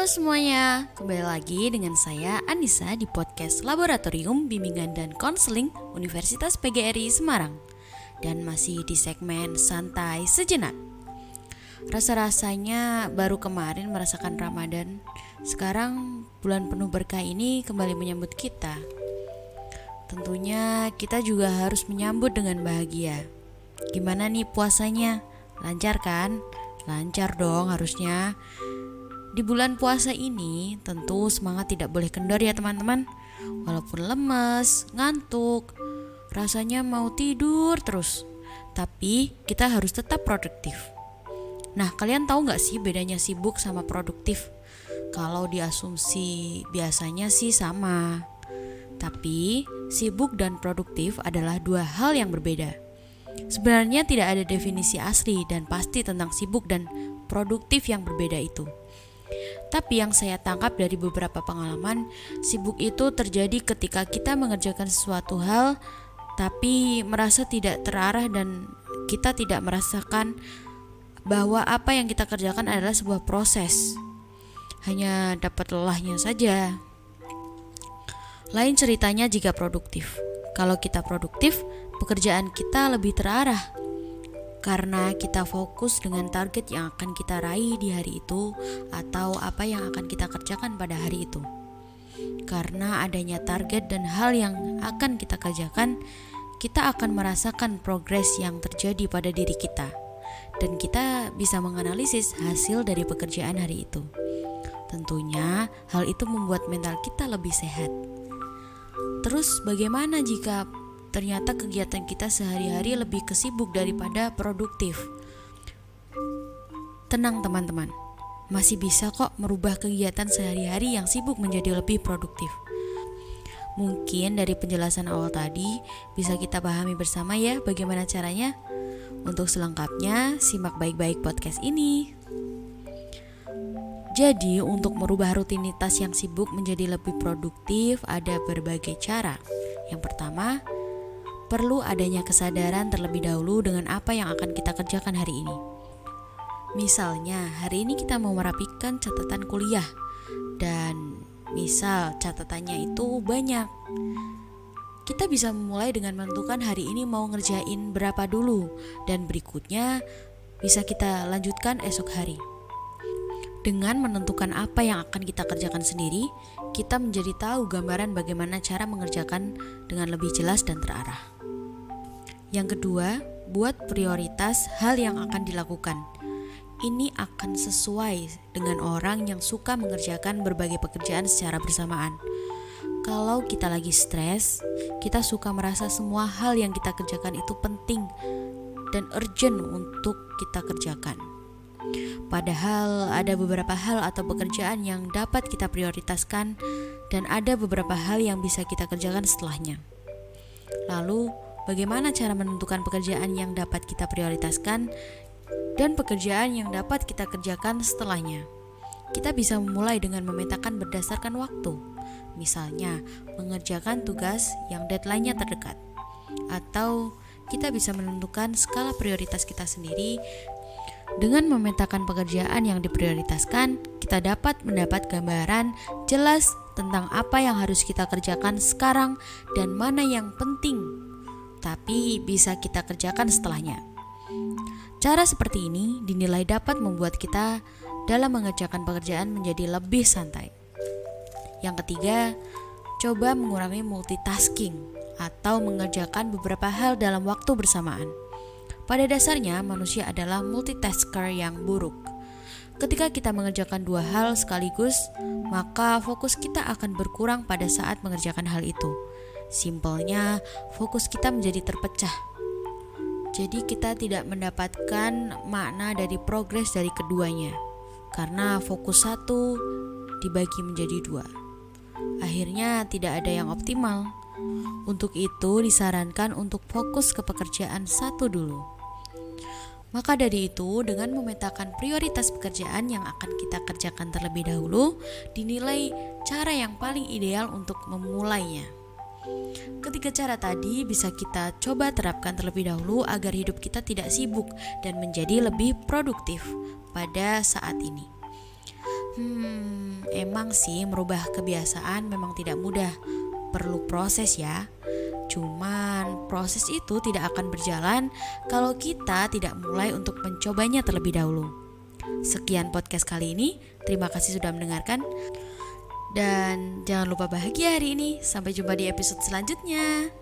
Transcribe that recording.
Halo semuanya, kembali lagi dengan saya Anissa di podcast Laboratorium Bimbingan dan Konseling Universitas PGRI Semarang. Dan masih di segmen Santai Sejenak. Rasa-rasanya baru kemarin merasakan Ramadan. Sekarang bulan penuh berkah ini kembali menyambut kita. Tentunya kita juga harus menyambut dengan bahagia. Gimana nih puasanya? Lancar kan? Lancar dong harusnya di bulan puasa ini, tentu semangat tidak boleh kendor ya teman-teman. Walaupun lemes, ngantuk, rasanya mau tidur terus. Tapi kita harus tetap produktif. Nah, kalian tahu nggak sih bedanya sibuk sama produktif? Kalau diasumsi biasanya sih sama. Tapi, sibuk dan produktif adalah dua hal yang berbeda. Sebenarnya tidak ada definisi asli dan pasti tentang sibuk dan produktif yang berbeda itu. Tapi yang saya tangkap dari beberapa pengalaman, sibuk itu terjadi ketika kita mengerjakan sesuatu hal tapi merasa tidak terarah dan kita tidak merasakan bahwa apa yang kita kerjakan adalah sebuah proses. Hanya dapat lelahnya saja. Lain ceritanya jika produktif. Kalau kita produktif, pekerjaan kita lebih terarah karena kita fokus dengan target yang akan kita raih di hari itu atau apa yang akan kita kerjakan pada hari itu. Karena adanya target dan hal yang akan kita kerjakan, kita akan merasakan progres yang terjadi pada diri kita dan kita bisa menganalisis hasil dari pekerjaan hari itu. Tentunya hal itu membuat mental kita lebih sehat. Terus bagaimana jika ternyata kegiatan kita sehari-hari lebih kesibuk daripada produktif. Tenang teman-teman, masih bisa kok merubah kegiatan sehari-hari yang sibuk menjadi lebih produktif. Mungkin dari penjelasan awal tadi bisa kita pahami bersama ya bagaimana caranya. Untuk selengkapnya, simak baik-baik podcast ini. Jadi, untuk merubah rutinitas yang sibuk menjadi lebih produktif, ada berbagai cara. Yang pertama, perlu adanya kesadaran terlebih dahulu dengan apa yang akan kita kerjakan hari ini. Misalnya, hari ini kita mau merapikan catatan kuliah dan misal catatannya itu banyak. Kita bisa memulai dengan menentukan hari ini mau ngerjain berapa dulu dan berikutnya bisa kita lanjutkan esok hari. Dengan menentukan apa yang akan kita kerjakan sendiri, kita menjadi tahu gambaran bagaimana cara mengerjakan dengan lebih jelas dan terarah. Yang kedua, buat prioritas hal yang akan dilakukan. Ini akan sesuai dengan orang yang suka mengerjakan berbagai pekerjaan secara bersamaan. Kalau kita lagi stres, kita suka merasa semua hal yang kita kerjakan itu penting dan urgent untuk kita kerjakan. Padahal ada beberapa hal atau pekerjaan yang dapat kita prioritaskan dan ada beberapa hal yang bisa kita kerjakan setelahnya. Lalu, bagaimana cara menentukan pekerjaan yang dapat kita prioritaskan dan pekerjaan yang dapat kita kerjakan setelahnya. Kita bisa memulai dengan memetakan berdasarkan waktu, misalnya mengerjakan tugas yang deadline-nya terdekat, atau kita bisa menentukan skala prioritas kita sendiri. Dengan memetakan pekerjaan yang diprioritaskan, kita dapat mendapat gambaran jelas tentang apa yang harus kita kerjakan sekarang dan mana yang penting tapi bisa kita kerjakan setelahnya. Cara seperti ini dinilai dapat membuat kita dalam mengerjakan pekerjaan menjadi lebih santai. Yang ketiga, coba mengurangi multitasking atau mengerjakan beberapa hal dalam waktu bersamaan. Pada dasarnya, manusia adalah multitasker yang buruk. Ketika kita mengerjakan dua hal sekaligus, maka fokus kita akan berkurang pada saat mengerjakan hal itu Simpelnya, fokus kita menjadi terpecah. Jadi kita tidak mendapatkan makna dari progres dari keduanya. Karena fokus satu dibagi menjadi dua. Akhirnya tidak ada yang optimal. Untuk itu disarankan untuk fokus ke pekerjaan satu dulu. Maka dari itu, dengan memetakan prioritas pekerjaan yang akan kita kerjakan terlebih dahulu, dinilai cara yang paling ideal untuk memulainya. Ketiga cara tadi bisa kita coba terapkan terlebih dahulu agar hidup kita tidak sibuk dan menjadi lebih produktif pada saat ini. Hmm, emang sih merubah kebiasaan memang tidak mudah, perlu proses ya. Cuman proses itu tidak akan berjalan kalau kita tidak mulai untuk mencobanya terlebih dahulu. Sekian podcast kali ini. Terima kasih sudah mendengarkan. Dan jangan lupa bahagia hari ini. Sampai jumpa di episode selanjutnya.